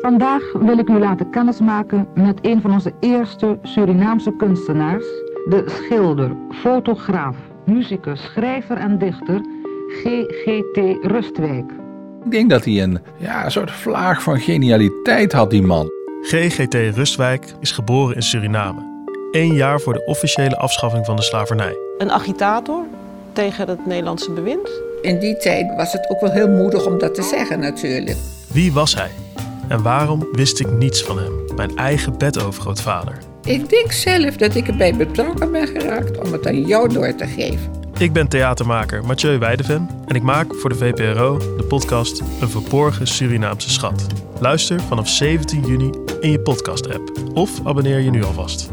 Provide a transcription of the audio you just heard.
Vandaag wil ik u laten kennismaken met een van onze eerste Surinaamse kunstenaars, de schilder, fotograaf, muzikus, schrijver en dichter G.G.T. Rustwijk. Ik denk dat hij een, ja, een soort vlaag van genialiteit had, die man. GGT Rustwijk is geboren in Suriname. Eén jaar voor de officiële afschaffing van de slavernij. Een agitator tegen het Nederlandse bewind. In die tijd was het ook wel heel moedig om dat te zeggen natuurlijk. Wie was hij? En waarom wist ik niets van hem, mijn eigen bedovergrootvader? Ik denk zelf dat ik erbij betrokken ben geraakt om het aan jou door te geven. Ik ben theatermaker Mathieu Weideven en ik maak voor de VPRO de podcast Een Verborgen Surinaamse Schat. Luister vanaf 17 juni in je podcast-app of abonneer je nu alvast.